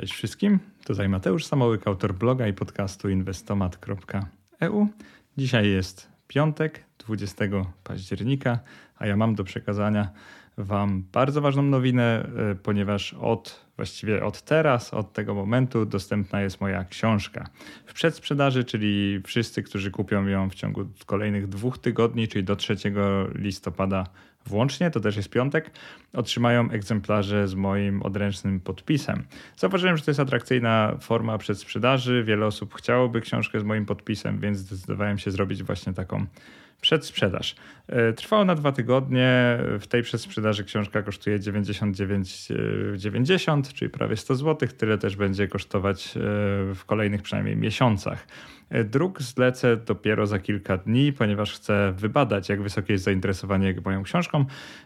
Cześć wszystkim, tutaj Mateusz Samołyk, autor bloga i podcastu inwestomat.eu. Dzisiaj jest piątek, 20 października, a ja mam do przekazania Wam bardzo ważną nowinę, e, ponieważ od właściwie od teraz, od tego momentu dostępna jest moja książka w przedsprzedaży, czyli wszyscy, którzy kupią ją w ciągu kolejnych dwóch tygodni, czyli do 3 listopada włącznie, to też jest piątek, otrzymają egzemplarze z moim odręcznym podpisem. Zauważyłem, że to jest atrakcyjna forma przedsprzedaży. Wiele osób chciałoby książkę z moim podpisem, więc zdecydowałem się zrobić właśnie taką przedsprzedaż. E, trwało na dwa tygodnie. W tej przedsprzedaży książka kosztuje 99,90, czyli prawie 100 zł. Tyle też będzie kosztować e, w kolejnych przynajmniej miesiącach. E, druk zlecę dopiero za kilka dni, ponieważ chcę wybadać, jak wysokie jest zainteresowanie moją książką.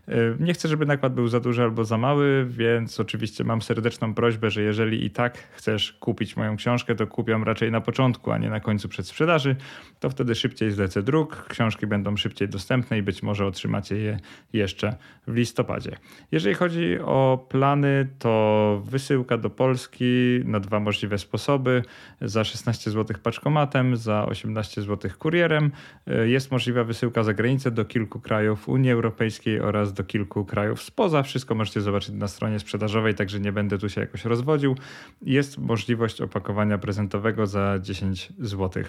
E, nie chcę, żeby nakład był za duży albo za mały, więc oczywiście mam serdeczną prośbę, że jeżeli i tak chcesz kupić moją książkę, to kupią raczej na początku, a nie na końcu przedsprzedaży. To wtedy szybciej zlecę druk, książki będą szybciej dostępne i być może otrzymacie je jeszcze w listopadzie. Jeżeli chodzi o plany, to wysyłka do Polski na dwa możliwe sposoby. Za 16 zł paczkomat za 18 zł kurierem. E, jest możliwa wysyłka za granicę do kilku krajów Unii Europejskiej oraz do kilku krajów spoza. Wszystko możecie zobaczyć na stronie sprzedażowej, także nie będę tu się jakoś rozwodził. Jest możliwość opakowania prezentowego za 10 zł.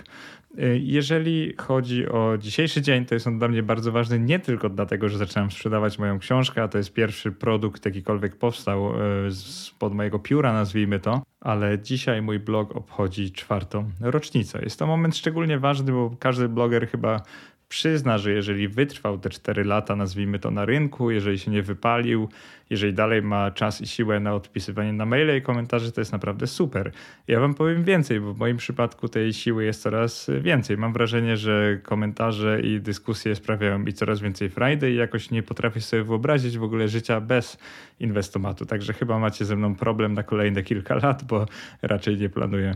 E, jeżeli chodzi o dzisiejszy dzień, to jest on dla mnie bardzo ważny nie tylko dlatego, że zaczynam sprzedawać moją książkę, a to jest pierwszy produkt jakikolwiek powstał e, spod mojego pióra, nazwijmy to, ale dzisiaj mój blog obchodzi czwartą rocznicę. Jest to moment szczególnie ważny, bo każdy bloger chyba przyzna, że jeżeli wytrwał te 4 lata, nazwijmy to na rynku, jeżeli się nie wypalił, jeżeli dalej ma czas i siłę na odpisywanie na maile i komentarze, to jest naprawdę super. Ja wam powiem więcej, bo w moim przypadku tej siły jest coraz więcej. Mam wrażenie, że komentarze i dyskusje sprawiają mi coraz więcej frajdy i jakoś nie potrafię sobie wyobrazić w ogóle życia bez inwestomatu. Także chyba macie ze mną problem na kolejne kilka lat, bo raczej nie planuję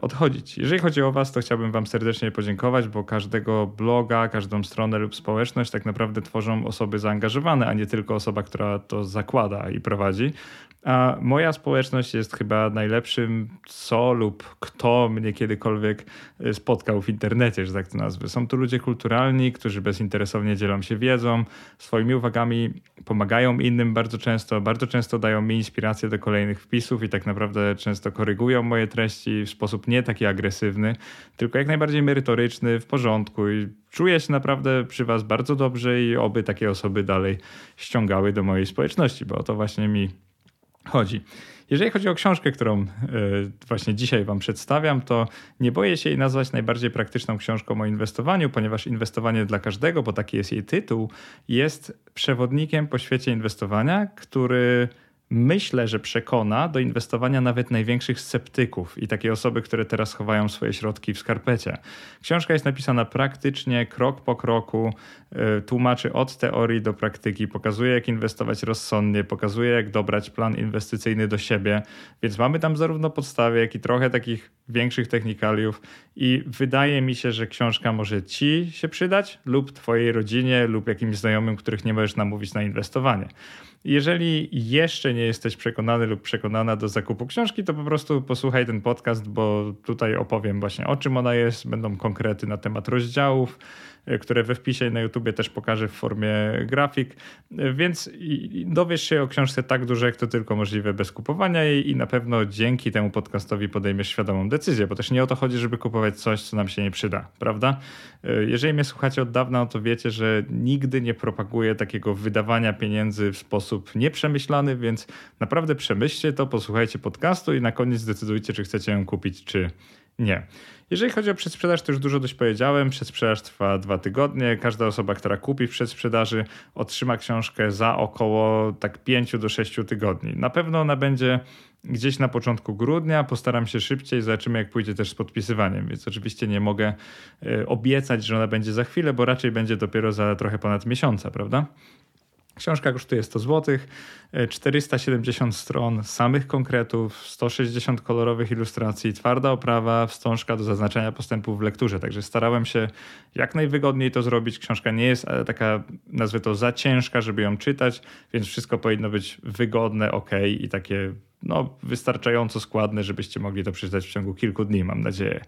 odchodzić. Jeżeli chodzi o Was, to chciałbym Wam serdecznie podziękować, bo każdego bloga, każdą stronę lub społeczność tak naprawdę tworzą osoby zaangażowane, a nie tylko osoba, która to zakłada i prowadzi. A moja społeczność jest chyba najlepszym, co lub kto mnie kiedykolwiek e, spotkał w internecie, że tak to nazwę. Są tu ludzie kulturalni, którzy bezinteresownie dzielą się wiedzą, swoimi uwagami pomagają innym bardzo często, bardzo często dają mi inspirację do kolejnych wpisów i tak naprawdę często korygują moje treści w sposób nie taki agresywny, tylko jak najbardziej merytoryczny, w porządku i czuję się naprawdę przy Was bardzo dobrze i oby takie osoby dalej ściągały do mojej społeczności, bo o to właśnie mi chodzi. Jeżeli chodzi o książkę, którą e, właśnie dzisiaj Wam przedstawiam, to nie boję się jej nazwać najbardziej praktyczną książką o inwestowaniu, ponieważ inwestowanie dla każdego, bo taki jest jej tytuł, jest przewodnikiem po świecie inwestowania, który myślę, że przekona do inwestowania nawet największych sceptyków i takie osoby, które teraz chowają swoje środki w skarpecie. Książka jest napisana praktycznie, krok po kroku, y, tłumaczy od teorii do praktyki, pokazuje jak inwestować rozsądnie, pokazuje jak dobrać plan inwestycyjny do siebie, więc mamy tam zarówno podstawy, jak i trochę takich większych technikaliów i wydaje mi się, że książka może ci się przydać lub twojej rodzinie lub jakimś znajomym, których nie możesz namówić na inwestowanie. Jeżeli jeszcze nie jesteś przekonany lub przekonana do zakupu książki, to po prostu posłuchaj ten podcast, bo tutaj opowiem właśnie o czym ona jest, będą konkrety na temat rozdziałów, które we wpisie na YouTubie też pokażę w formie grafik, e, więc dowiesz się o książce tak dużo, jak to tylko możliwe bez kupowania jej i na pewno dzięki temu podcastowi podejmiesz świadomą decyzję, bo też nie o to chodzi, żeby kupować coś, co nam się nie przyda, prawda? E, jeżeli mnie słuchacie od dawna, to wiecie, że nigdy nie propaguję takiego wydawania pieniędzy w sposób nieprzemyślany, więc naprawdę przemyślcie to, posłuchajcie podcastu i na koniec zdecydujcie, czy chcecie ją kupić, czy nie. Jeżeli chodzi o przedsprzedaż, to już dużo dość powiedziałem. Przedsprzedaż trwa dwa tygodnie. Każda osoba, która kupi w przedsprzedaży, otrzyma książkę za około tak 5 do 6 tygodni. Na pewno ona będzie gdzieś na początku grudnia. Postaram się szybciej, zobaczymy jak pójdzie też z podpisywaniem, więc oczywiście nie mogę e, obiecać, że ona będzie za chwilę, bo raczej będzie dopiero za trochę ponad miesiąca, prawda? Książka kosztuje 100 zł, 470 stron samych konkretów, 160 kolorowych ilustracji, twarda oprawa, wstążka do zaznaczenia postępów w lekturze. Także starałem się jak najwygodniej to zrobić. Książka nie jest taka, nazwę to, za ciężka, żeby ją czytać, więc wszystko powinno być wygodne, ok i takie no, wystarczająco składne, żebyście mogli to przeczytać w ciągu kilku dni, mam nadzieję.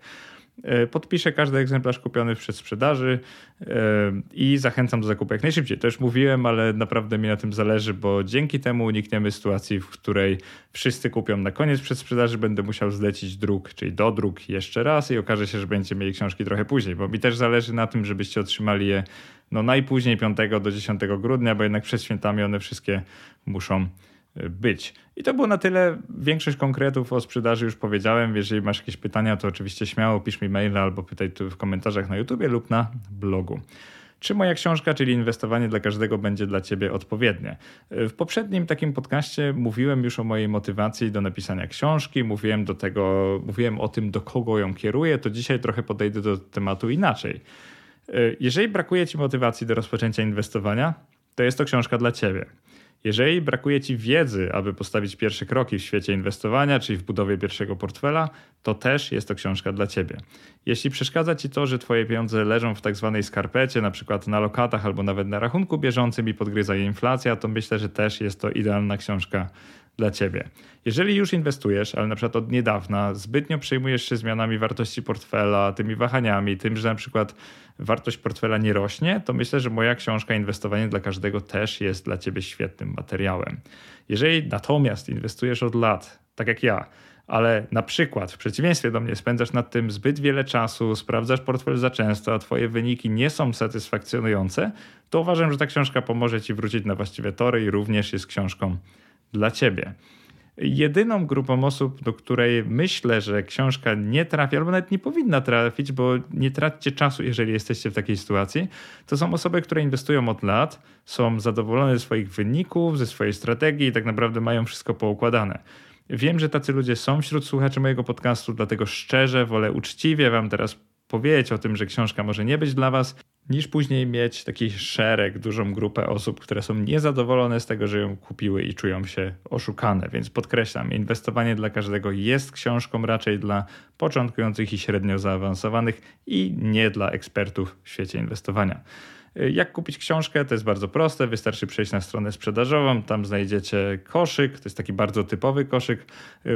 E, podpiszę każdy egzemplarz kupiony w przedsprzedaży e, i zachęcam do zakupu jak najszybciej. To już mówiłem, ale naprawdę mi na tym zależy, bo dzięki temu unikniemy sytuacji, w której wszyscy kupią na koniec przedsprzedaży, będę musiał zlecić druk, czyli do druk jeszcze raz i okaże się, że będziecie mieli książki trochę później, bo mi też zależy na tym, żebyście otrzymali je no najpóźniej 5 do 10 grudnia, bo jednak przed świętami one wszystkie muszą być. I to było na tyle. Większość konkretów o sprzedaży już powiedziałem. Jeżeli masz jakieś pytania, to oczywiście śmiało pisz mi maila albo pytaj tu w komentarzach na YouTube lub na blogu. Czy moja książka, czyli inwestowanie dla każdego, będzie dla Ciebie odpowiednie? W poprzednim takim podcaście mówiłem już o mojej motywacji do napisania książki, mówiłem, do tego, mówiłem o tym, do kogo ją kieruję, to dzisiaj trochę podejdę do tematu inaczej. Jeżeli brakuje Ci motywacji do rozpoczęcia inwestowania, to jest to książka dla Ciebie. Jeżeli brakuje Ci wiedzy, aby postawić pierwsze kroki w świecie inwestowania, czyli w budowie pierwszego portfela, to też jest to książka dla Ciebie. Jeśli przeszkadza Ci to, że Twoje pieniądze leżą w tak zwanej skarpecie, na przykład na lokatach albo nawet na rachunku bieżącym i podgryza je inflacja, to myślę, że też jest to idealna książka dla ciebie. Jeżeli już inwestujesz, ale na przykład od niedawna zbytnio przejmujesz się zmianami wartości portfela, tymi wahaniami, tym, że na przykład wartość portfela nie rośnie, to myślę, że moja książka Inwestowanie dla każdego też jest dla ciebie świetnym materiałem. Jeżeli natomiast inwestujesz od lat, tak jak ja, ale na przykład w przeciwieństwie do mnie spędzasz nad tym zbyt wiele czasu, sprawdzasz portfel za często, a twoje wyniki nie są satysfakcjonujące, to uważam, że ta książka pomoże ci wrócić na właściwe tory i również jest książką dla ciebie. Jedyną grupą osób, do której myślę, że książka nie trafi, albo nawet nie powinna trafić, bo nie traćcie czasu, jeżeli jesteście w takiej sytuacji, to są osoby, które inwestują od lat, są zadowolone ze swoich wyników, ze swojej strategii i tak naprawdę mają wszystko poukładane. Wiem, że tacy ludzie są wśród słuchaczy mojego podcastu, dlatego szczerze wolę uczciwie Wam teraz powiedzieć o tym, że książka może nie być dla Was, niż później mieć taki szereg, dużą grupę osób, które są niezadowolone z tego, że ją kupiły i czują się oszukane. Więc podkreślam, inwestowanie dla każdego jest książką raczej dla początkujących i średnio zaawansowanych i nie dla ekspertów w świecie inwestowania. Jak kupić książkę? To jest bardzo proste. Wystarczy przejść na stronę sprzedażową. Tam znajdziecie koszyk. To jest taki bardzo typowy koszyk.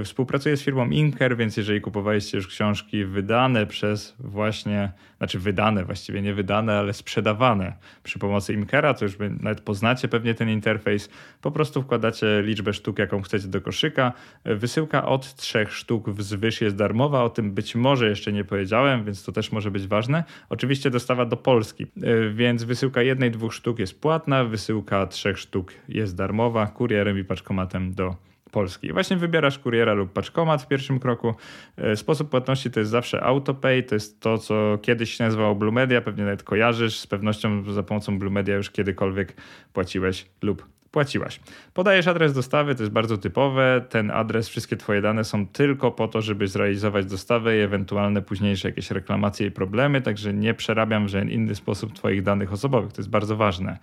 Współpracuję z firmą Inker, więc jeżeli kupowaliście już książki wydane przez właśnie, znaczy wydane, właściwie nie wydane, ale sprzedawane przy pomocy Inkera, to już nawet poznacie pewnie ten interfejs. Po prostu wkładacie liczbę sztuk, jaką chcecie do koszyka. Wysyłka od trzech sztuk wzwyż jest darmowa. O tym być może jeszcze nie powiedziałem, więc to też może być ważne. Oczywiście dostawa do Polski, więc wysyłka jednej, dwóch sztuk jest płatna, wysyłka trzech sztuk jest darmowa, kurierem i paczkomatem do Polski. Właśnie wybierasz kuriera lub paczkomat w pierwszym kroku. E, sposób płatności to jest zawsze autopay, to jest to, co kiedyś się nazywało Blue Media, pewnie nawet kojarzysz, z pewnością za pomocą Blue Media już kiedykolwiek płaciłeś lub płaciłaś. Podajesz adres dostawy, to jest bardzo typowe. Ten adres, wszystkie Twoje dane są tylko po to, żeby zrealizować dostawę i ewentualne późniejsze jakieś reklamacje i problemy, także nie przerabiam w żaden inny sposób Twoich danych osobowych. To jest bardzo ważne.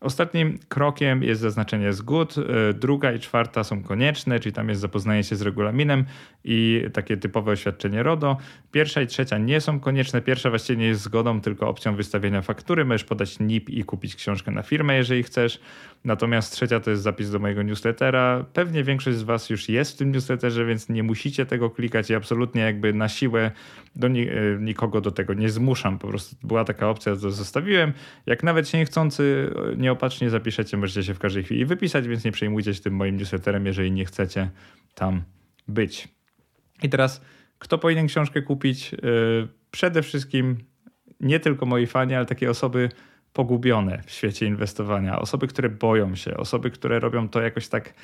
Ostatnim krokiem jest zaznaczenie zgód. E, druga i czwarta są konieczne, czyli tam jest zapoznanie się z regulaminem i takie typowe oświadczenie RODO. Pierwsza i trzecia nie są konieczne. Pierwsza właściwie nie jest zgodą, tylko opcją wystawienia faktury. Możesz podać NIP i kupić książkę na firmę, jeżeli chcesz. Natomiast trzecia to jest zapis do mojego newslettera. Pewnie większość z Was już jest w tym newsletterze, więc nie musicie tego klikać i absolutnie jakby na siłę do e, nikogo do tego nie zmuszam. Po prostu była taka opcja, to zostawiłem. Jak nawet się niechcący, e, nieopatrznie zapiszecie, możecie się w każdej chwili wypisać, więc nie przejmujcie się tym moim newsletterem, jeżeli nie chcecie tam być. I teraz, kto powinien książkę kupić? E, przede wszystkim nie tylko moi fani, ale takie osoby, pogubione w świecie inwestowania, osoby, które boją się, osoby, które robią to jakoś tak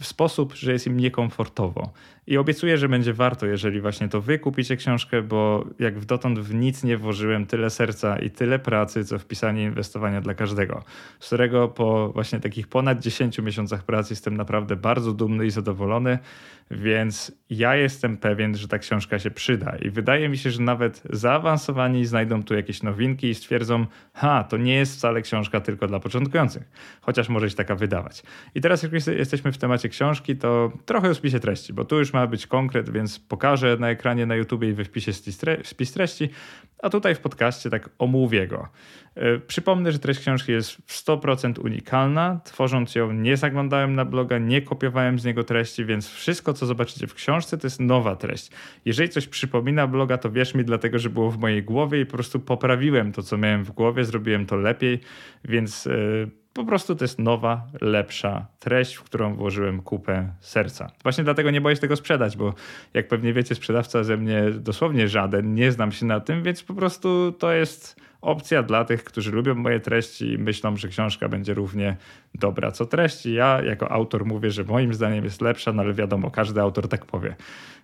w sposób, że jest im niekomfortowo. I obiecuję, że będzie warto, jeżeli właśnie to wy kupicie książkę, bo jak dotąd w nic nie włożyłem tyle serca i tyle pracy, co w pisanie inwestowania dla każdego, z którego po właśnie takich ponad 10 miesiącach pracy jestem naprawdę bardzo dumny i zadowolony, więc ja jestem pewien, że ta książka się przyda i wydaje mi się, że nawet zaawansowani znajdą tu jakieś nowinki i stwierdzą, ha, to nie jest wcale książka tylko dla początkujących, chociaż może się taka wydawać. I teraz jak jesteśmy w temacie książki, to trochę o spisie treści, bo tu już ma być konkret, więc pokażę na ekranie na YouTube i we wpisie spis treści, a tutaj w podcaście tak omówię go. E, przypomnę, że treść książki jest w 100% unikalna. Tworząc ją nie zaglądałem na bloga, nie kopiowałem z niego treści, więc wszystko co zobaczycie w książce to jest nowa treść. Jeżeli coś przypomina bloga, to wierz mi dlatego, że było w mojej głowie i po prostu poprawiłem to co miałem w głowie, zrobiłem to lepiej, więc yy, po prostu to jest nowa, lepsza treść, w którą włożyłem kupę serca. Właśnie dlatego nie boję się tego sprzedać, bo jak pewnie wiecie, sprzedawca ze mnie dosłownie żaden, nie znam się na tym, więc po prostu to jest opcja dla tych, którzy lubią moje treści i myślą, że książka będzie równie dobra co treści. Ja jako autor mówię, że moim zdaniem jest lepsza, no ale wiadomo, każdy autor tak powie.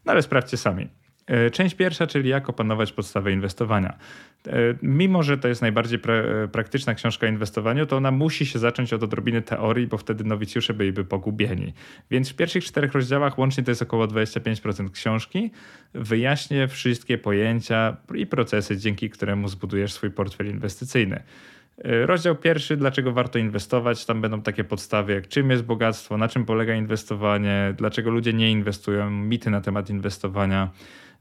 No ale sprawdźcie sami. E, część pierwsza, czyli jak opanować podstawę inwestowania. E, mimo, że to jest najbardziej pra praktyczna książka o inwestowaniu, to ona musi się zacząć od odrobiny teorii, bo wtedy nowicjusze byliby pogubieni. Więc w pierwszych czterech rozdziałach, łącznie to jest około 25% książki, wyjaśnię wszystkie pojęcia i procesy, dzięki któremu zbudujesz swój portfel inwestycyjny. E, rozdział pierwszy, dlaczego warto inwestować. Tam będą takie podstawy, jak czym jest bogactwo, na czym polega inwestowanie, dlaczego ludzie nie inwestują, mity na temat inwestowania.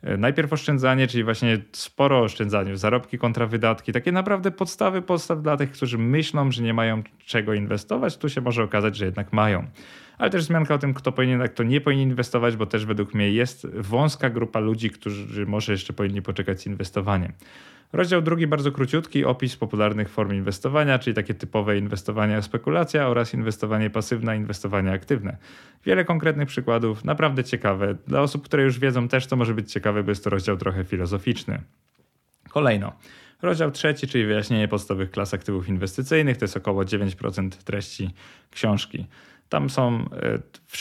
E, najpierw oszczędzanie, czyli właśnie sporo oszczędzanie, zarobki kontra wydatki, takie naprawdę podstawy podstaw dla tych, którzy myślą, że nie mają czego inwestować. Tu się może okazać, że jednak mają. Ale też wzmianka o tym, kto powinien, a kto nie powinien inwestować, bo też według mnie jest wąska grupa ludzi, którzy może jeszcze powinni poczekać z inwestowaniem. Rozdział drugi bardzo króciutki, opis popularnych form inwestowania, czyli takie typowe inwestowania spekulacja oraz inwestowanie pasywne, inwestowanie aktywne. Wiele konkretnych przykładów, naprawdę ciekawe. Dla osób, które już wiedzą też to może być ciekawe, bo jest to rozdział trochę filozoficzny. Kolejno. Rozdział trzeci, czyli wyjaśnienie podstawowych klas aktywów inwestycyjnych, to jest około 9% treści książki. Tam są,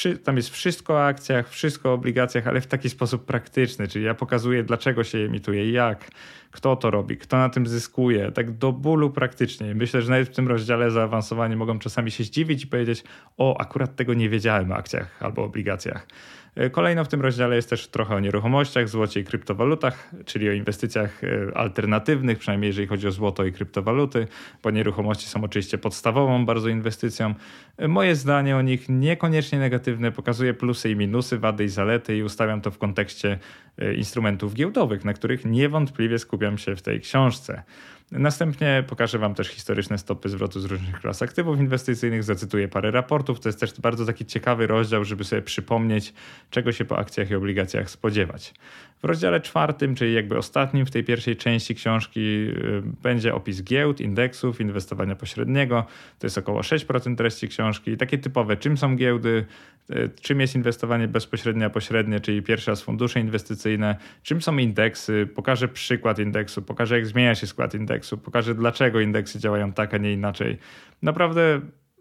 e, tam jest wszystko o akcjach, wszystko o obligacjach, ale w taki sposób praktyczny, czyli ja pokazuję, dlaczego się emituje, jak, kto to robi, kto na tym zyskuje, tak do bólu praktycznie. Myślę, że nawet w tym rozdziale zaawansowani mogą czasami się zdziwić i powiedzieć, o, akurat tego nie wiedziałem o akcjach albo obligacjach. E, kolejno w tym rozdziale jest też trochę o nieruchomościach, złocie i kryptowalutach, czyli o inwestycjach e, alternatywnych, przynajmniej jeżeli chodzi o złoto i kryptowaluty, bo nieruchomości są oczywiście podstawową bardzo inwestycją. E, moje zdanie o nich niekoniecznie negatywne, pokazuje plusy i minusy, wady i zalety i ustawiam to w kontekście instrumentów giełdowych, na których niewątpliwie skupiam się w tej książce. Następnie pokażę Wam też historyczne stopy zwrotu z różnych klas aktywów inwestycyjnych, zacytuję parę raportów. To jest też bardzo taki ciekawy rozdział, żeby sobie przypomnieć, czego się po akcjach i obligacjach spodziewać. W rozdziale czwartym, czyli jakby ostatnim w tej pierwszej części książki, y, będzie opis giełd, indeksów, inwestowania pośredniego. To jest około 6% treści książki. Takie typowe, czym są giełdy, y, czym jest inwestowanie bezpośrednie, a pośrednie, czyli pierwszy raz fundusze inwestycyjne, czym są indeksy. Pokażę przykład indeksu, pokażę jak zmienia się skład indeksu, pokażę dlaczego indeksy działają tak, a nie inaczej. Naprawdę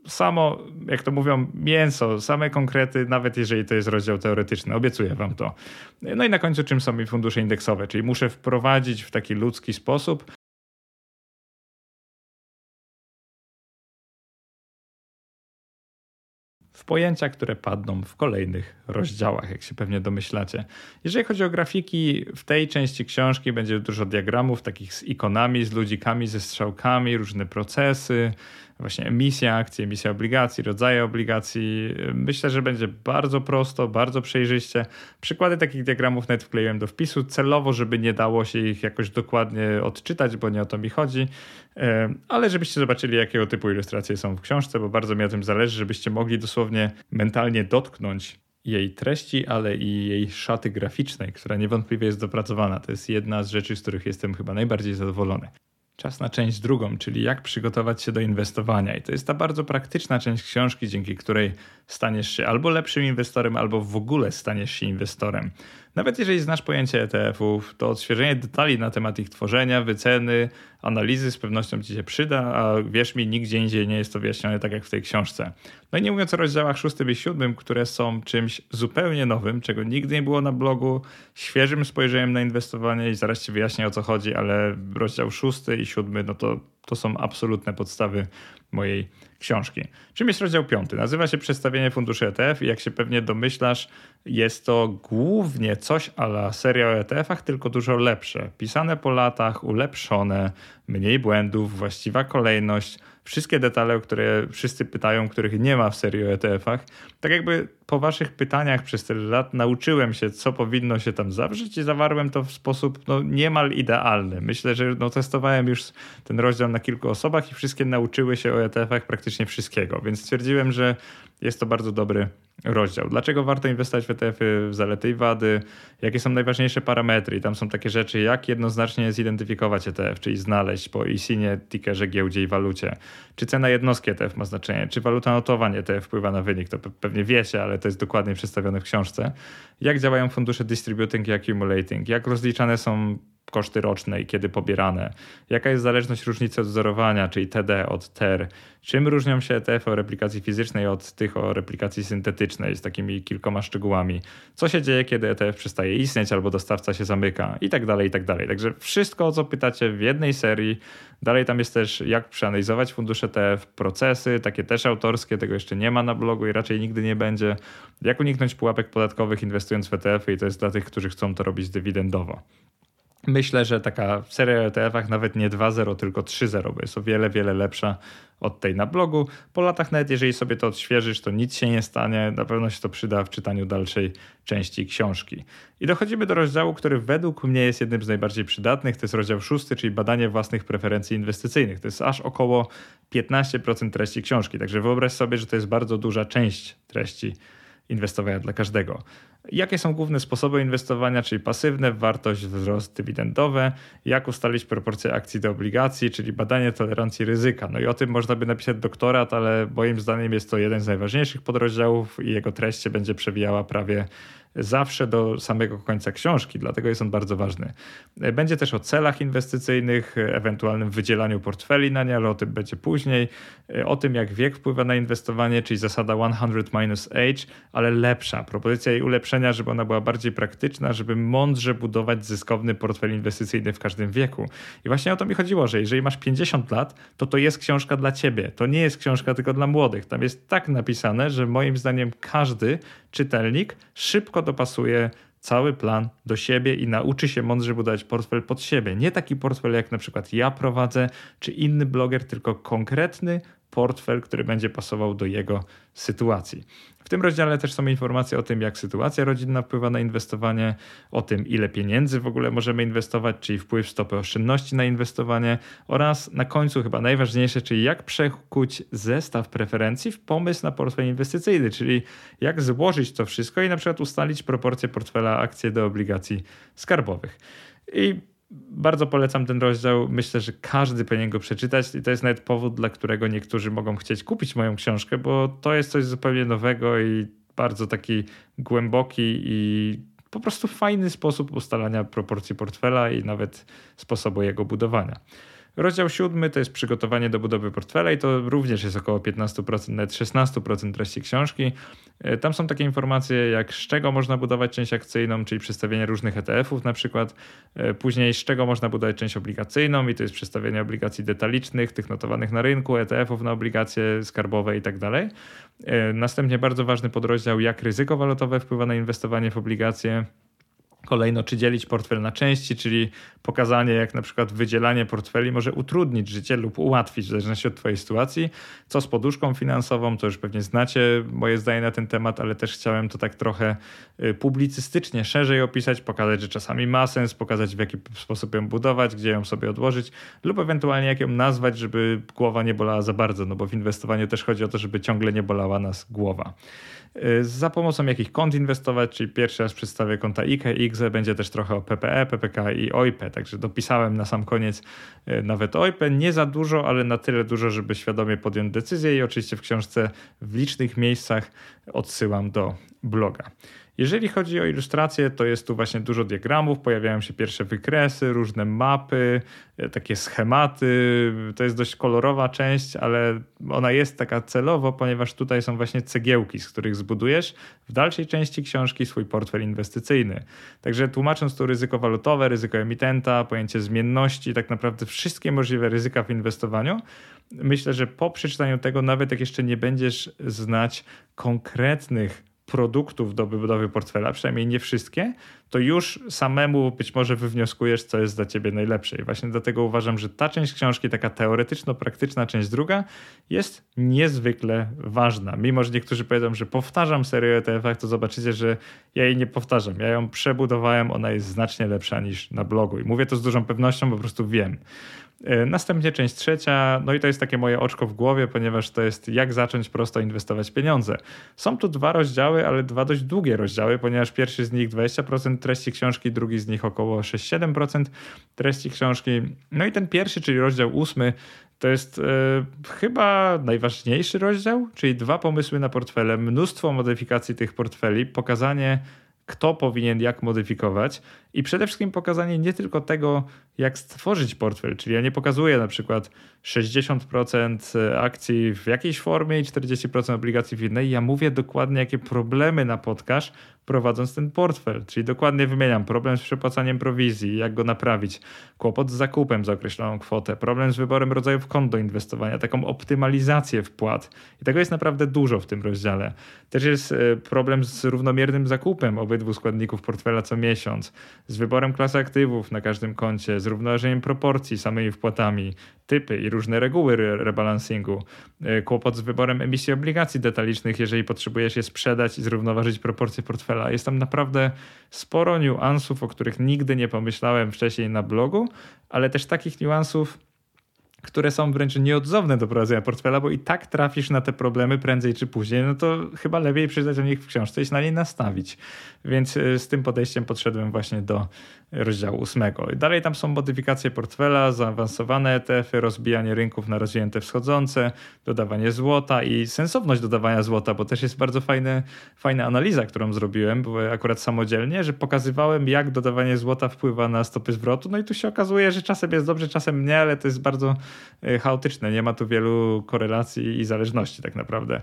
samo, jak to mówią, mięso, same konkrety, nawet jeżeli to jest rozdział teoretyczny, obiecuję wam to. No i na końcu, czym są mi fundusze indeksowe, czyli muszę wprowadzić w taki ludzki sposób w pojęcia, które padną w kolejnych rozdziałach, jak się pewnie domyślacie. Jeżeli chodzi o grafiki, w tej części książki będzie dużo diagramów takich z ikonami, z ludzikami, ze strzałkami, różne procesy, właśnie emisja akcji, emisja obligacji, rodzaje obligacji. Myślę, że będzie bardzo prosto, bardzo przejrzyście. Przykłady takich diagramów nawet wkleiłem do wpisu celowo, żeby nie dało się ich jakoś dokładnie odczytać, bo nie o to mi chodzi, e, ale żebyście zobaczyli, jakiego typu ilustracje są w książce, bo bardzo mi o tym zależy, żebyście mogli dosłownie mentalnie dotknąć jej treści, ale i jej szaty graficznej, która niewątpliwie jest dopracowana. To jest jedna z rzeczy, z których jestem chyba najbardziej zadowolony. Czas na część drugą, czyli jak przygotować się do inwestowania. I to jest ta bardzo praktyczna część książki, dzięki której staniesz się albo lepszym inwestorem, albo w ogóle staniesz się inwestorem. Nawet jeżeli znasz pojęcie ETF-ów, to odświeżenie detali na temat ich tworzenia, wyceny, analizy z pewnością ci się przyda, a wierz mi, nigdzie indziej nie jest to wyjaśnione tak jak w tej książce. No i nie mówiąc o rozdziałach szóstym i siódmym, które są czymś zupełnie nowym, czego nigdy nie było na blogu, świeżym spojrzeniem na inwestowanie i zaraz ci wyjaśnię o co chodzi, ale rozdział szósty i siódmy, no to to są absolutne podstawy mojej książki. Czym jest rozdział piąty? Nazywa się Przedstawienie funduszy ETF i jak się pewnie domyślasz, jest to głównie coś ala seria o ETF-ach, tylko dużo lepsze. Pisane po latach, ulepszone, mniej błędów, właściwa kolejność, wszystkie detale, o które wszyscy pytają, których nie ma w serii o ETF-ach. Tak jakby po waszych pytaniach przez tyle lat nauczyłem się, co powinno się tam zawrzeć i zawarłem to w sposób no, niemal idealny. Myślę, że no, testowałem już ten rozdział na kilku osobach i wszystkie nauczyły się o ETF-ach praktycznie wszystkiego, więc stwierdziłem, że jest to bardzo dobry rozdział. Dlaczego warto inwestować w ETF-y, w zalety i wady, jakie są najważniejsze parametry. I tam są takie rzeczy, jak jednoznacznie zidentyfikować ETF, czyli znaleźć po ISIN-ie, tickerze, giełdzie i walucie. Czy cena jednostki ETF ma znaczenie, czy waluta notowań ETF wpływa na wynik, to pewnie wiecie, ale to jest dokładnie przedstawione w książce. Jak działają fundusze distributing i accumulating, jak rozliczane są koszty roczne i kiedy pobierane, jaka jest zależność różnicy odzorowania, czyli TD od TER, czym różnią się ETF o replikacji fizycznej od tych o replikacji syntetycznej z takimi kilkoma szczegółami, co się dzieje, kiedy ETF przestaje istnieć albo dostawca się zamyka i tak dalej, i tak dalej. Także wszystko, o co pytacie w jednej serii. Dalej tam jest też jak przeanalizować fundusze ETF, procesy, takie też autorskie, tego jeszcze nie ma na blogu i raczej nigdy nie będzie. Jak uniknąć pułapek podatkowych inwestując w ETF-y i to jest dla tych, którzy chcą to robić dywidendowo. Myślę, że taka seria o ETF-ach nawet nie 2.0, tylko 3.0, bo jest o wiele, wiele lepsza od tej na blogu. Po latach nawet jeżeli sobie to odświeżysz, to nic się nie stanie. Na pewno się to przyda w czytaniu dalszej części książki. I dochodzimy do rozdziału, który według mnie jest jednym z najbardziej przydatnych. To jest rozdział szósty, czyli badanie własnych preferencji inwestycyjnych. To jest aż około 15% treści książki. Także wyobraź sobie, że to jest bardzo duża część treści inwestowania dla każdego. Jakie są główne sposoby inwestowania, czyli pasywne, wartość, wzrost dywidendowe, jak ustalić proporcje akcji do obligacji, czyli badanie tolerancji ryzyka. No i o tym można by napisać doktorat, ale moim zdaniem jest to jeden z najważniejszych podrozdziałów i jego treść się będzie przewijała prawie zawsze do samego końca książki, dlatego jest on bardzo ważny. Będzie też o celach inwestycyjnych, ewentualnym wydzielaniu portfeli na nie, ale o tym będzie później. O tym, jak wiek wpływa na inwestowanie, czyli zasada 100 minus age, ale lepsza. Propozycja jej ulepszenia, żeby ona była bardziej praktyczna, żeby mądrze budować zyskowny portfel inwestycyjny w każdym wieku. I właśnie o to mi chodziło, że jeżeli masz 50 lat, to to jest książka dla ciebie. To nie jest książka tylko dla młodych. Tam jest tak napisane, że moim zdaniem każdy czytelnik szybko dopasuje cały plan do siebie i nauczy się mądrze budować portfel pod siebie. Nie taki portfel, jak na przykład ja prowadzę, czy inny bloger, tylko konkretny portfel, który będzie pasował do jego sytuacji. W tym rozdziale też są informacje o tym, jak sytuacja rodzinna wpływa na inwestowanie, o tym, ile pieniędzy w ogóle możemy inwestować, czyli wpływ stopy oszczędności na inwestowanie oraz na końcu chyba najważniejsze, czyli jak przekuć zestaw preferencji w pomysł na portfel inwestycyjny, czyli jak złożyć to wszystko i na przykład ustalić proporcje portfela akcji do obligacji skarbowych. I bardzo polecam ten rozdział. Myślę, że każdy powinien go przeczytać i to jest nawet powód, dla którego niektórzy mogą chcieć kupić moją książkę, bo to jest coś zupełnie nowego i bardzo taki głęboki i po prostu fajny sposób ustalania proporcji portfela i nawet sposobu jego budowania. Rozdział siódmy to jest przygotowanie do budowy portfela i to również jest około 15%, nawet 16% treści książki. E, tam są takie informacje jak z czego można budować część akcyjną, czyli przedstawienie różnych ETF-ów na przykład. E, później z czego można budować część obligacyjną i to jest przedstawienie obligacji detalicznych, tych notowanych na rynku, ETF-ów na obligacje skarbowe i tak dalej. E, następnie bardzo ważny podrozdział jak ryzyko walutowe wpływa na inwestowanie w obligacje. Kolejno, czy dzielić portfel na części, czyli pokazanie, jak na przykład wydzielanie portfeli może utrudnić życie lub ułatwić, w zależności od Twojej sytuacji. Co z poduszką finansową, to już pewnie znacie moje zdanie na ten temat, ale też chciałem to tak trochę y, publicystycznie szerzej opisać, pokazać, że czasami ma sens, pokazać w jaki sposób ją budować, gdzie ją sobie odłożyć, lub ewentualnie jak ją nazwać, żeby głowa nie bolała za bardzo, no bo w inwestowaniu też chodzi o to, żeby ciągle nie bolała nas głowa. Y, za pomocą jakich kont inwestować, czyli pierwszy raz przedstawię konta IKE, IGZE, będzie też trochę o PPE, PPK i OIP, także dopisałem na sam koniec y, nawet OIP, nie za dużo, ale na tyle dużo, żeby świadomie podjąć decyzję i oczywiście w książce w licznych miejscach odsyłam do bloga. Jeżeli chodzi o ilustrację, to jest tu właśnie dużo diagramów, pojawiają się pierwsze wykresy, różne mapy, e, takie schematy. To jest dość kolorowa część, ale ona jest taka celowo, ponieważ tutaj są właśnie cegiełki, z których zbudujesz w dalszej części książki swój portfel inwestycyjny. Także tłumacząc tu ryzyko walutowe, ryzyko emitenta, pojęcie zmienności, tak naprawdę wszystkie możliwe ryzyka w inwestowaniu, myślę, że po przeczytaniu tego, nawet jak jeszcze nie będziesz znać konkretnych produktów do wybudowy portfela, przynajmniej nie wszystkie, to już samemu być może wywnioskujesz, co jest dla ciebie najlepsze. I właśnie dlatego uważam, że ta część książki, taka teoretyczno-praktyczna część druga, jest niezwykle ważna. Mimo, że niektórzy powiedzą, że powtarzam serię o ETF-ach, to zobaczycie, że ja jej nie powtarzam. Ja ją przebudowałem, ona jest znacznie lepsza niż na blogu. I mówię to z dużą pewnością, po prostu wiem. E, następnie część trzecia, no i to jest takie moje oczko w głowie, ponieważ to jest jak zacząć prosto inwestować pieniądze. Są tu dwa rozdziały, ale dwa dość długie rozdziały, ponieważ pierwszy z nich 20% treści książki, drugi z nich około 6-7% treści książki. No i ten pierwszy, czyli rozdział ósmy, to jest e, chyba najważniejszy rozdział, czyli dwa pomysły na portfele, mnóstwo modyfikacji tych portfeli, pokazanie kto powinien jak modyfikować i przede wszystkim pokazanie nie tylko tego, jak stworzyć portfel, czyli ja nie pokazuję na przykład 60% akcji w jakiejś formie i 40% obligacji w innej. Ja mówię dokładnie, jakie problemy napotkasz prowadząc ten portfel, czyli dokładnie wymieniam problem z przepłacaniem prowizji, jak go naprawić, kłopot z zakupem za określoną kwotę, problem z wyborem rodzajów kont do inwestowania, taką optymalizację wpłat. I tego jest naprawdę dużo w tym rozdziale. Też jest e, problem z równomiernym zakupem obydwu składników portfela co miesiąc, z wyborem klasy aktywów na każdym koncie, z równoważeniem proporcji samymi wpłatami, typy i różne reguły rebalansingu, e, kłopot z wyborem emisji obligacji detalicznych, jeżeli potrzebujesz je sprzedać i zrównoważyć proporcje portfela. Jest tam naprawdę sporo niuansów, o których nigdy nie pomyślałem wcześniej na blogu, ale też takich niuansów, które są wręcz nieodzowne do prowadzenia portfela, bo i tak trafisz na te problemy prędzej czy później, no to chyba lepiej przeczytać o nich w książce i się na niej nastawić. Więc e, z tym podejściem podszedłem właśnie do rozdziału ósmego. Dalej tam są modyfikacje portfela, zaawansowane ETF-y, rozbijanie rynków na rozwinięte wschodzące, dodawanie złota i sensowność dodawania złota, bo też jest bardzo fajne, fajna analiza, którą zrobiłem, akurat samodzielnie, że pokazywałem, jak dodawanie złota wpływa na stopy zwrotu. No i tu się okazuje, że czasem jest dobrze, czasem nie, ale to jest bardzo e, chaotyczne. Nie ma tu wielu korelacji i zależności tak naprawdę.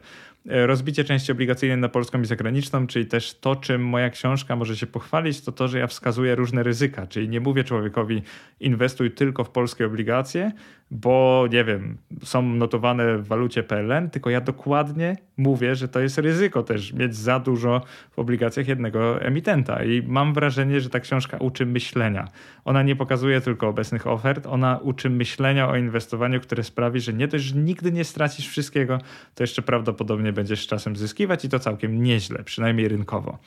E, rozbicie części obligacyjnej na polską i zagraniczną, czyli też to, czym moja książka może się pochwalić, to to, że ja wskazuję różne ryzyka, czyli nie mówię człowiekowi inwestuj tylko w polskie obligacje, bo nie wiem, są notowane w walucie PLN, tylko ja dokładnie mówię, że to jest ryzyko też mieć za dużo w obligacjach jednego emitenta i mam wrażenie, że ta książka uczy myślenia. Ona nie pokazuje tylko obecnych ofert, ona uczy myślenia o inwestowaniu, które sprawi, że nie dość, że nigdy nie stracisz wszystkiego, to jeszcze prawdopodobnie będziesz czasem zyskiwać i to całkiem nieźle, przynajmniej rynkowo.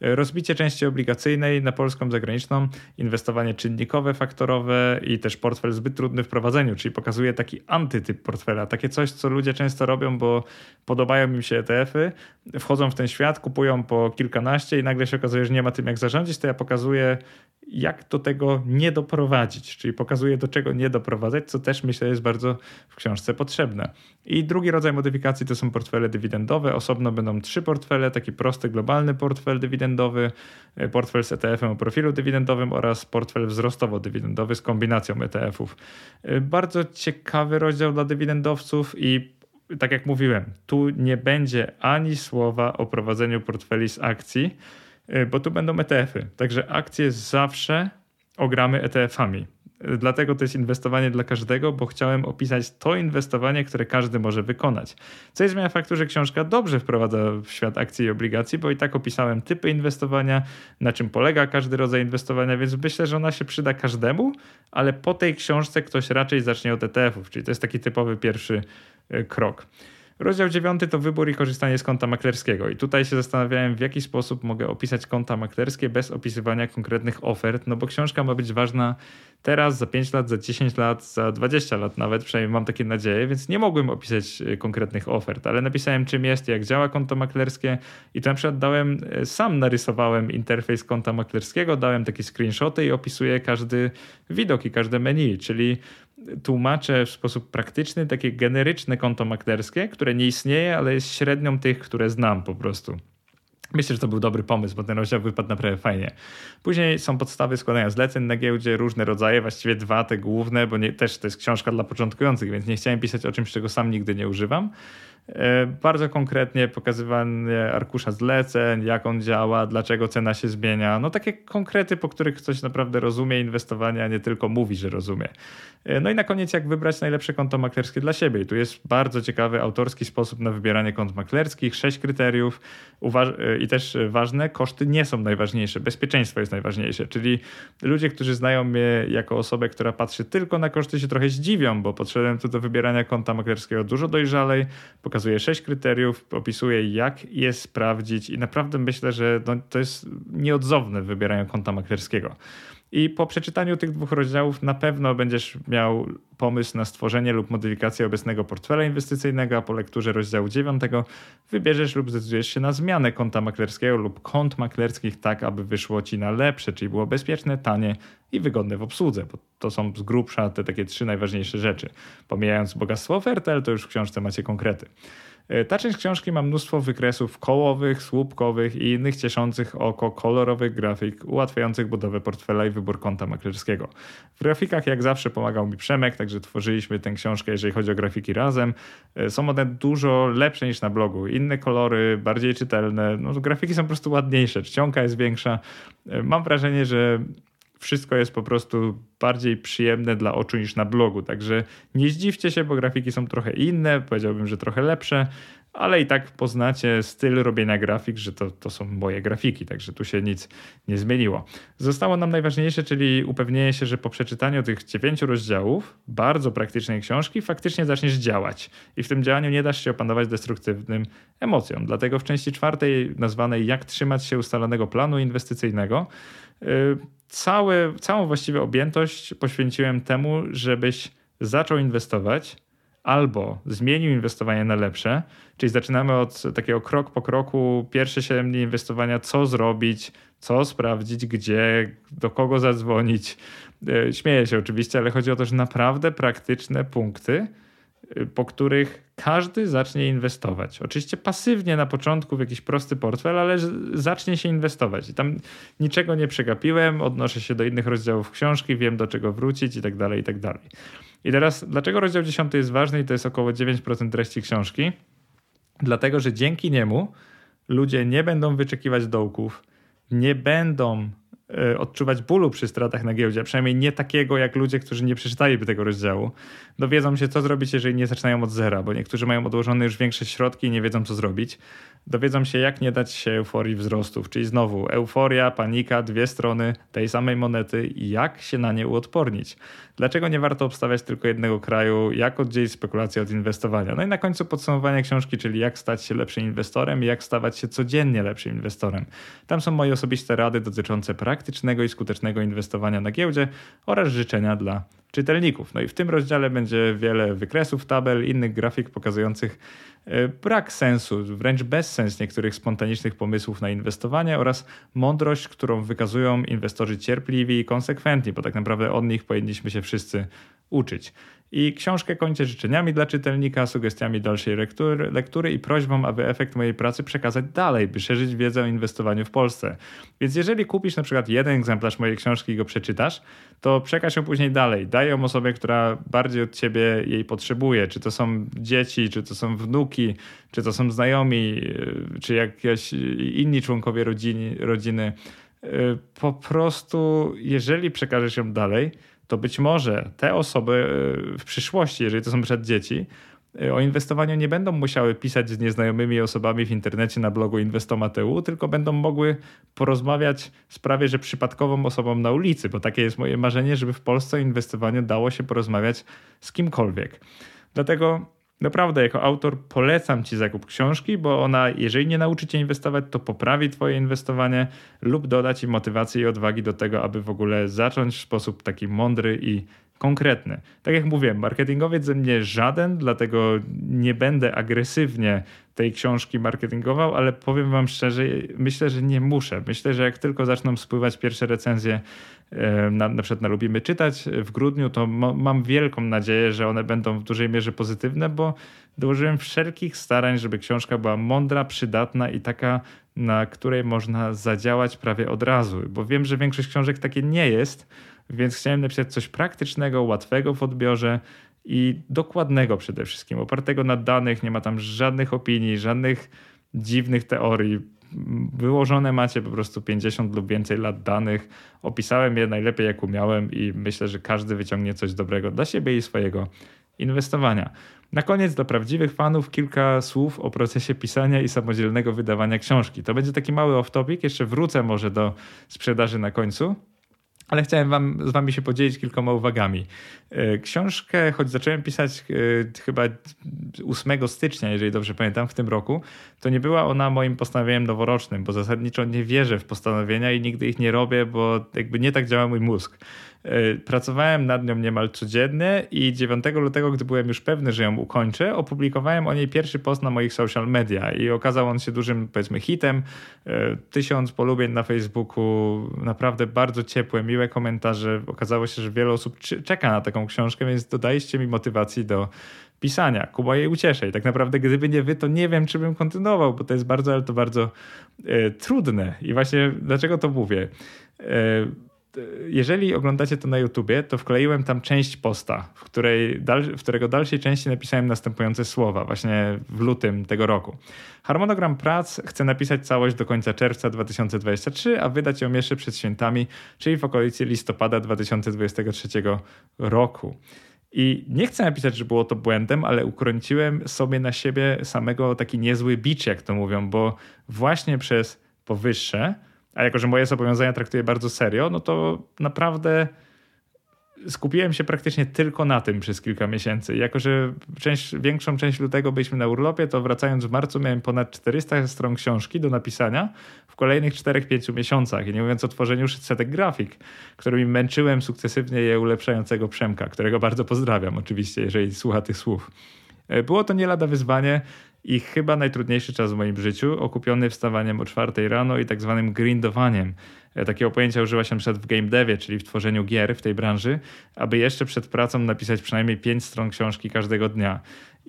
Rozbicie części obligacyjnej na polską, zagraniczną, inwestowanie czynnikowe, faktorowe i też portfel zbyt trudny w prowadzeniu, czyli pokazuje taki antytyp portfela, takie coś, co ludzie często robią, bo podobają im się ETF-y, wchodzą w ten świat, kupują po kilkanaście i nagle się okazuje, że nie ma tym jak zarządzić, to ja pokazuję jak do tego nie doprowadzić, czyli pokazuje do czego nie doprowadzać, co też myślę jest bardzo w książce potrzebne. I drugi rodzaj modyfikacji to są portfele dywidendowe. Osobno będą trzy portfele, taki prosty globalny portfel dywidendowy, e, portfel z ETF-em o profilu dywidendowym oraz portfel wzrostowo-dywidendowy z kombinacją ETF-ów. E, bardzo ciekawy rozdział dla dywidendowców i tak jak mówiłem, tu nie będzie ani słowa o prowadzeniu portfeli z akcji, Y, bo tu będą ETF-y. Także akcje zawsze ogramy ETF-ami. Dlatego to jest inwestowanie dla każdego, bo chciałem opisać to inwestowanie, które każdy może wykonać. Co jest faktu, że książka dobrze wprowadza w świat akcji i obligacji, bo i tak opisałem typy inwestowania, na czym polega każdy rodzaj inwestowania, więc myślę, że ona się przyda każdemu, ale po tej książce ktoś raczej zacznie od ETF-ów, czyli to jest taki typowy pierwszy y, krok. Rozdział dziewiąty to wybór i korzystanie z konta maklerskiego. I tutaj się zastanawiałem, w jaki sposób mogę opisać konta maklerskie bez opisywania konkretnych ofert, no bo książka ma być ważna teraz, za 5 lat, za 10 lat, za 20 lat nawet, przynajmniej mam takie nadzieje, więc nie mogłem opisać e, konkretnych ofert, ale napisałem czym jest, jak działa konto maklerskie i to na przykład dałem, e, sam narysowałem interfejs konta maklerskiego, dałem takie screenshoty i opisuję każdy widok i każde menu, czyli tłumaczę w sposób praktyczny takie generyczne konto maklerskie, które nie istnieje, ale jest średnią tych, które znam po prostu. Myślę, że to był dobry pomysł, bo ten rozdział wypadł naprawdę fajnie. Później są podstawy składania zleceń na giełdzie, różne rodzaje, właściwie dwa te główne, bo nie, też to jest książka dla początkujących, więc nie chciałem pisać o czymś, czego sam nigdy nie używam. E, bardzo konkretnie pokazywanie arkusza zleceń, jak on działa, dlaczego cena się zmienia. No takie konkrety, po których ktoś naprawdę rozumie inwestowanie, a nie tylko mówi, że rozumie. E, no i na koniec, jak wybrać najlepsze konto maklerskie dla siebie. I tu jest bardzo ciekawy autorski sposób na wybieranie kont maklerskich, sześć kryteriów. E, I też ważne, koszty nie są najważniejsze, bezpieczeństwo jest najważniejsze. Czyli ludzie, którzy znają mnie jako osobę, która patrzy tylko na koszty, się trochę zdziwią, bo podszedłem tu do wybierania konta maklerskiego dużo dojrzalej, pokazuję sześć kryteriów, opisuję, jak je sprawdzić, i naprawdę myślę, że no, to jest nieodzowne w wybieraniu konta maklerskiego. I po przeczytaniu tych dwóch rozdziałów na pewno będziesz miał pomysł na stworzenie lub modyfikację obecnego portfela inwestycyjnego, a po lekturze rozdziału 9 wybierzesz lub zdecydujesz się na zmianę konta maklerskiego lub kont maklerskich tak, aby wyszło ci na lepsze, czyli było bezpieczne, tanie i wygodne w obsłudze, bo to są z grubsza te takie trzy najważniejsze rzeczy. Pomijając bogactwo oferty, ale to już w książce macie konkrety. E, ta część książki ma mnóstwo wykresów kołowych, słupkowych i innych cieszących oko kolorowych grafik, ułatwiających budowę portfela i wybór konta maklerskiego. W grafikach jak zawsze pomagał mi Przemek, także tworzyliśmy tę książkę, jeżeli chodzi o grafiki razem. E, są one dużo lepsze niż na blogu. Inne kolory, bardziej czytelne. No, grafiki są po prostu ładniejsze, czcionka jest większa. E, mam wrażenie, że wszystko jest po prostu bardziej przyjemne dla oczu niż na blogu. Także nie zdziwcie się, bo grafiki są trochę inne, powiedziałbym, że trochę lepsze, ale i tak poznacie styl robienia grafik, że to, to są moje grafiki, także tu się nic nie zmieniło. Zostało nam najważniejsze, czyli upewnienie się, że po przeczytaniu tych dziewięciu rozdziałów, bardzo praktycznej książki, faktycznie zaczniesz działać. I w tym działaniu nie dasz się opanować destruktywnym emocjom. Dlatego w części czwartej, nazwanej Jak trzymać się ustalonego planu inwestycyjnego, yy, całe, całą właściwie objętość poświęciłem temu, żebyś zaczął inwestować albo zmienił inwestowanie na lepsze, czyli zaczynamy od takiego krok po kroku, pierwsze 7 dni inwestowania, co zrobić, co sprawdzić, gdzie, do kogo zadzwonić. E, śmieję się oczywiście, ale chodzi o to, że naprawdę praktyczne punkty, po których każdy zacznie inwestować. Oczywiście pasywnie na początku w jakiś prosty portfel, ale zacznie się inwestować. I tam niczego nie przegapiłem, odnoszę się do innych rozdziałów książki, wiem do czego wrócić i tak dalej, i tak dalej. I teraz, dlaczego rozdział 10 jest ważny i to jest około 9% treści książki? Dlatego, że dzięki niemu ludzie nie będą wyczekiwać dołków, nie będą odczuwać bólu przy stratach na giełdzie, przynajmniej nie takiego jak ludzie, którzy nie przeczytaliby tego rozdziału. Dowiedzą się, co zrobić, jeżeli nie zaczynają od zera, bo niektórzy mają odłożone już większe środki i nie wiedzą, co zrobić. Dowiedzą się, jak nie dać się euforii wzrostów, czyli znowu euforia, panika, dwie strony tej samej monety i jak się na nie uodpornić. Dlaczego nie warto obstawiać tylko jednego kraju, jak oddzielić spekulację od inwestowania. No i na końcu podsumowanie książki, czyli jak stać się lepszym inwestorem i jak stawać się codziennie lepszym inwestorem. Tam są moje osobiste rady dotyczące praktycznego i skutecznego inwestowania na giełdzie oraz życzenia dla czytelników. No i w tym rozdziale będzie wiele wykresów, tabel, innych grafik pokazujących e, brak sensu, wręcz bezsens niektórych spontanicznych pomysłów na inwestowanie oraz mądrość, którą wykazują inwestorzy cierpliwi i konsekwentni, bo tak naprawdę od nich powinniśmy się wszyscy uczyć. I książkę kończę życzeniami dla czytelnika, sugestiami dalszej lektury, lektury i prośbą, aby efekt mojej pracy przekazać dalej, by szerzyć wiedzę o inwestowaniu w Polsce. Więc jeżeli kupisz na przykład jeden egzemplarz mojej książki i go przeczytasz, to przekaż ją później dalej. Daj ją osobie, która bardziej od ciebie jej potrzebuje. Czy to są dzieci, czy to są wnuki, czy to są znajomi, czy jakieś inni członkowie rodziny. rodziny. Po prostu, jeżeli przekażesz ją dalej, to być może te osoby e, w przyszłości, jeżeli to są przed dzieci, e, o inwestowaniu nie będą musiały pisać z nieznajomymi osobami w internecie na blogu Inwestomateu, tylko będą mogły porozmawiać z prawie że przypadkową osobą na ulicy, bo takie jest moje marzenie, żeby w Polsce o inwestowaniu dało się porozmawiać z kimkolwiek. Dlatego Naprawdę, jako autor polecam Ci zakup książki, bo ona, jeżeli nie nauczy Cię inwestować, to poprawi Twoje inwestowanie lub doda Ci motywacji i odwagi do tego, aby w ogóle zacząć w sposób taki mądry i konkretny. Tak jak mówiłem, marketingowiec ze mnie żaden, dlatego nie będę agresywnie tej książki marketingował, ale powiem wam szczerze, myślę, że nie muszę. Myślę, że jak tylko zaczną spływać pierwsze recenzje, na, na przykład na Lubimy Czytać w grudniu, to mam wielką nadzieję, że one będą w dużej mierze pozytywne, bo dołożyłem wszelkich starań, żeby książka była mądra, przydatna i taka, na której można zadziałać prawie od razu. Bo wiem, że większość książek takie nie jest, więc chciałem napisać coś praktycznego, łatwego w odbiorze i dokładnego przede wszystkim, opartego na danych, nie ma tam żadnych opinii, żadnych dziwnych teorii. Wyłożone macie po prostu 50 lub więcej lat danych. Opisałem je najlepiej jak umiałem i myślę, że każdy wyciągnie coś dobrego dla siebie i swojego inwestowania. Na koniec dla prawdziwych fanów kilka słów o procesie pisania i samodzielnego wydawania książki. To będzie taki mały off-topic, jeszcze wrócę może do sprzedaży na końcu. Ale chciałem wam, z wami się podzielić kilkoma uwagami. E, książkę, choć zacząłem pisać e, chyba 8 stycznia, jeżeli dobrze pamiętam, w tym roku, to nie była ona moim postanowieniem noworocznym, bo zasadniczo nie wierzę w postanowienia i nigdy ich nie robię, bo jakby nie tak działa mój mózg. E, pracowałem nad nią niemal codziennie i 9 lutego, gdy byłem już pewny, że ją ukończę, opublikowałem o niej pierwszy post na moich social media i okazał on się dużym, powiedzmy, hitem. E, tysiąc polubień na Facebooku, naprawdę bardzo ciepłe, miłe komentarze. Okazało się, że wiele osób czeka na taką książkę, więc dodaliście mi motywacji do pisania ku mojej uciesze. I tak naprawdę, gdyby nie wy, to nie wiem, czy bym kontynuował, bo to jest bardzo, ale to bardzo e, trudne. I właśnie dlaczego to mówię? E, jeżeli oglądacie to na YouTubie, to wkleiłem tam część posta, w, której dal, w którego dalszej części napisałem następujące słowa, właśnie w lutym tego roku. Harmonogram prac chcę napisać całość do końca czerwca 2023, a wydać ją jeszcze przed świętami, czyli w okolicy listopada 2023 roku. I nie chcę napisać, że było to błędem, ale ukręciłem sobie na siebie samego taki niezły bicz, jak to mówią, bo właśnie przez powyższe a jako, że moje zobowiązania traktuję bardzo serio, no to naprawdę skupiłem się praktycznie tylko na tym przez kilka miesięcy. Jako, że część, większą część lutego byliśmy na urlopie, to wracając w marcu miałem ponad 400 stron książki do napisania w kolejnych 4-5 miesiącach. I nie mówiąc o tworzeniu setek grafik, którymi męczyłem sukcesywnie je ulepszającego Przemka, którego bardzo pozdrawiam oczywiście, jeżeli słucha tych słów. E, było to nie lada wyzwanie, i chyba najtrudniejszy czas w moim życiu, okupiony wstawaniem o czwartej rano i tak zwanym grindowaniem. Takiego pojęcia używa się np. w game devie, czyli w tworzeniu gier w tej branży, aby jeszcze przed pracą napisać przynajmniej 5 stron książki każdego dnia.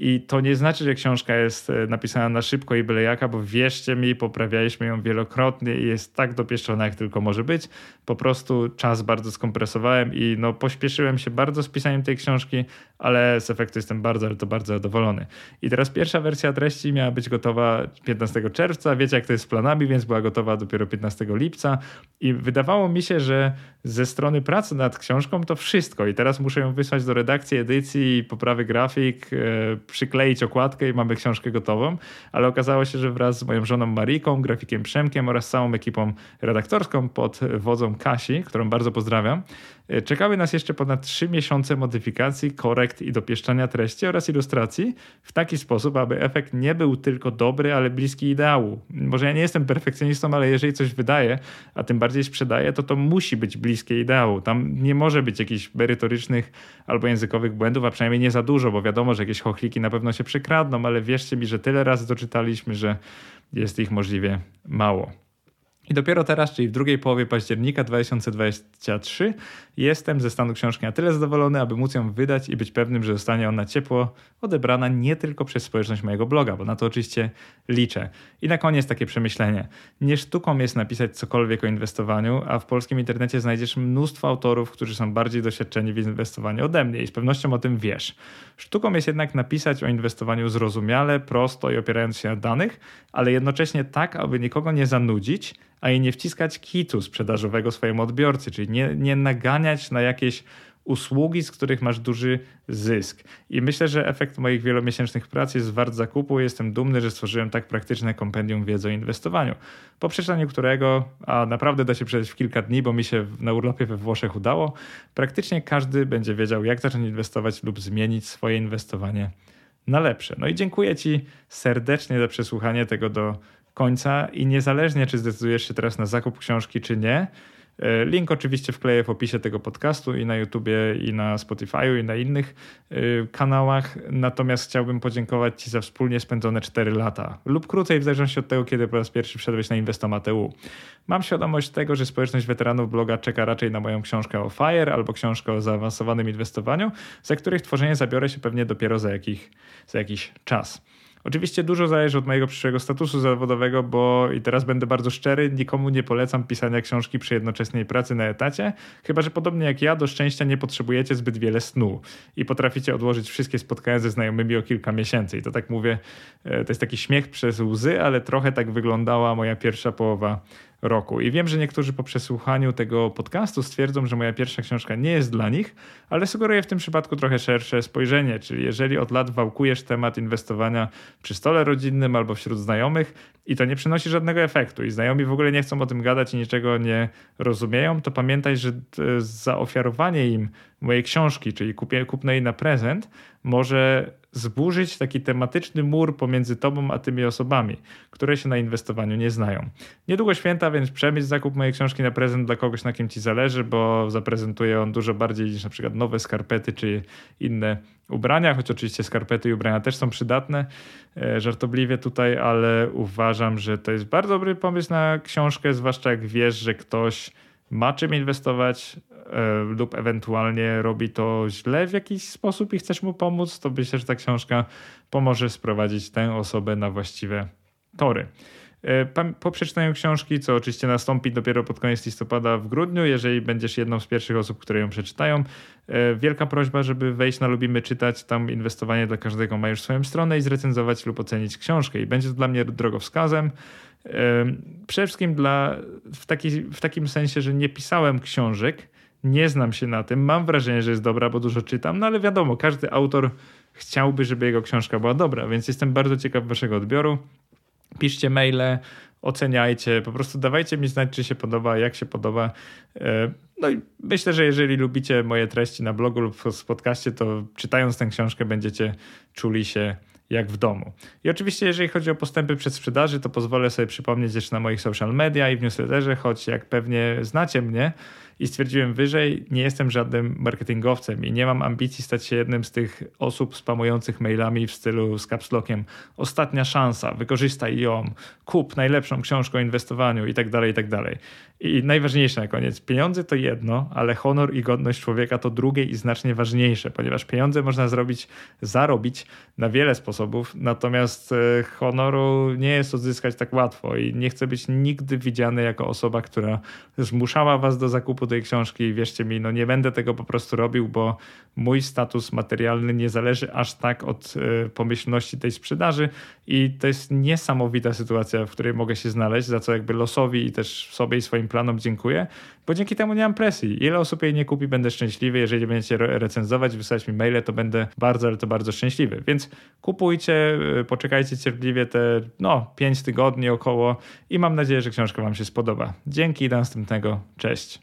I to nie znaczy, że książka jest e, napisana na szybko i byle jaka, bo wierzcie mi, poprawialiśmy ją wielokrotnie i jest tak dopieszczona, jak tylko może być. Po prostu czas bardzo skompresowałem i no, pośpieszyłem się bardzo z pisaniem tej książki, ale z efektu jestem bardzo, ale to bardzo zadowolony. I teraz pierwsza wersja treści miała być gotowa 15 czerwca. Wiecie, jak to jest z planami, więc była gotowa dopiero 15 lipca. I wydawało mi się, że ze strony pracy nad książką to wszystko. I teraz muszę ją wysłać do redakcji edycji, poprawy grafik, e, przykleić okładkę i mamy książkę gotową. Ale okazało się, że wraz z moją żoną Mariką, grafikiem Przemkiem oraz całą ekipą redaktorską pod wodzą Kasi, którą bardzo pozdrawiam, czekały nas jeszcze ponad 3 miesiące modyfikacji, korekt i dopieszczania treści oraz ilustracji w taki sposób, aby efekt nie był tylko dobry, ale bliski ideału. Może ja nie jestem perfekcjonistą, ale jeżeli coś wydaje, a tym bardziej sprzedaje, to to musi być bliskie ideału. Tam nie może być jakichś merytorycznych albo językowych błędów, a przynajmniej nie za dużo, bo wiadomo, że jakieś chochliki na pewno się przekradną, ale wierzcie mi, że tyle razy doczytaliśmy, że jest ich możliwie mało. I dopiero teraz, czyli w drugiej połowie października 2023, jestem ze stanu książki na tyle zadowolony, aby móc ją wydać i być pewnym, że zostanie ona ciepło odebrana nie tylko przez społeczność mojego bloga, bo na to oczywiście liczę. I na koniec takie przemyślenie. Nie sztuką jest napisać cokolwiek o inwestowaniu, a w polskim internecie znajdziesz mnóstwo autorów, którzy są bardziej doświadczeni w inwestowaniu ode mnie i z pewnością o tym wiesz. Sztuką jest jednak napisać o inwestowaniu zrozumiale, prosto i opierając się na danych, ale jednocześnie tak, aby nikogo nie zanudzić, a i nie wciskać kitu sprzedażowego swojemu odbiorcy, czyli nie, nie naganiać na jakieś usługi, z których masz duży zysk. I myślę, że efekt moich wielomiesięcznych prac jest wart zakupu. Jestem dumny, że stworzyłem tak praktyczne kompendium wiedzy o inwestowaniu, po przeczytaniu którego, a naprawdę da się przeczytać w kilka dni, bo mi się na urlopie we Włoszech udało, praktycznie każdy będzie wiedział, jak zacząć inwestować lub zmienić swoje inwestowanie na lepsze. No i dziękuję Ci serdecznie za przesłuchanie tego do końca i niezależnie, czy zdecydujesz się teraz na zakup książki, czy nie, E, link oczywiście wkleję w opisie tego podcastu i na YouTubie, i na Spotify'u, i na innych e, kanałach. Natomiast chciałbym podziękować Ci za wspólnie spędzone 4 lata lub krócej, w zależności od tego, kiedy po raz pierwszy wszedłeś na Inwestomat.eu. Mam świadomość tego, że społeczność weteranów bloga czeka raczej na moją książkę o FIRE albo książkę o zaawansowanym inwestowaniu, za których tworzenie zabiorę się pewnie dopiero za, jakich, za jakiś czas. Oczywiście dużo zależy od mojego przyszłego statusu zawodowego, bo i teraz będę bardzo szczery, nikomu nie polecam pisania książki przy jednoczesnej pracy na etacie, chyba że podobnie jak ja, do szczęścia nie potrzebujecie zbyt wiele snu i potraficie odłożyć wszystkie spotkania ze znajomymi o kilka miesięcy. I to tak mówię, e, to jest taki śmiech przez łzy, ale trochę tak wyglądała moja pierwsza połowa roku. I wiem, że niektórzy po przesłuchaniu tego podcastu stwierdzą, że moja pierwsza książka nie jest dla nich, ale sugeruję w tym przypadku trochę szersze spojrzenie, czyli jeżeli od lat wałkujesz temat inwestowania przy stole rodzinnym albo wśród znajomych i to nie przynosi żadnego efektu i znajomi w ogóle nie chcą o tym gadać i niczego nie rozumieją, to pamiętaj, że zaofiarowanie im mojej książki, czyli kupie, jej na prezent, może zburzyć taki tematyczny mur pomiędzy tobą a tymi osobami, które się na inwestowaniu nie znają. Niedługo święta, więc przemyśl zakup mojej książki na prezent dla kogoś, na kim ci zależy, bo zaprezentuje on dużo bardziej niż na przykład nowe skarpety czy inne ubrania, choć oczywiście skarpety i ubrania też są przydatne, e, żartobliwie tutaj, ale uważam, że to jest bardzo dobry pomysł na książkę, zwłaszcza jak wiesz, że ktoś ma czym inwestować e, lub ewentualnie robi to źle w jakiś sposób i chcesz mu pomóc, to myślę, że ta książka pomoże sprowadzić tę osobę na właściwe tory. E, po przeczytaniu książki, co oczywiście nastąpi dopiero pod koniec listopada w grudniu, jeżeli będziesz jedną z pierwszych osób, które ją przeczytają, e, wielka prośba, żeby wejść na Lubimy Czytać, tam inwestowanie dla każdego ma już swoją stronę i zrecenzować lub ocenić książkę. I będzie to dla mnie drogowskazem. Przede wszystkim dla, w, taki, w takim sensie, że nie pisałem książek, nie znam się na tym, mam wrażenie, że jest dobra, bo dużo czytam, no ale wiadomo, każdy autor chciałby, żeby jego książka była dobra, więc jestem bardzo ciekaw waszego odbioru. Piszcie maile, oceniajcie, po prostu dawajcie mi znać, czy się podoba, jak się podoba. No i myślę, że jeżeli lubicie moje treści na blogu lub w podcaście, to czytając tę książkę będziecie czuli się jak w domu. I oczywiście, jeżeli chodzi o postępy przed sprzedaży, to pozwolę sobie przypomnieć jeszcze na moich social media i w newsletterze, choć jak pewnie znacie mnie, i stwierdziłem wyżej, nie jestem żadnym marketingowcem i nie mam ambicji stać się jednym z tych osób spamujących mailami w stylu z capslockiem ostatnia szansa, wykorzystaj ją, kup najlepszą książkę o inwestowaniu i tak dalej, i tak. I najważniejsze na koniec, pieniądze to jedno, ale honor i godność człowieka to drugie i znacznie ważniejsze, ponieważ pieniądze można zrobić, zarobić na wiele sposobów, natomiast e, honoru nie jest odzyskać tak łatwo i nie chcę być nigdy widziany jako osoba, która zmuszała was do zakupu tej książki. Wierzcie mi, no nie będę tego po prostu robił, bo mój status materialny nie zależy aż tak od y, pomyślności tej sprzedaży i to jest niesamowita sytuacja, w której mogę się znaleźć, za co jakby losowi i też sobie i swoim planom dziękuję, bo dzięki temu nie mam presji. Ile osób jej nie kupi, będę szczęśliwy. Jeżeli będziecie recenzować, wysłać mi maile, to będę bardzo, ale to bardzo szczęśliwy. Więc kupujcie, y, poczekajcie cierpliwie te no 5 tygodni około i mam nadzieję, że książka wam się spodoba. Dzięki i do następnego. Cześć.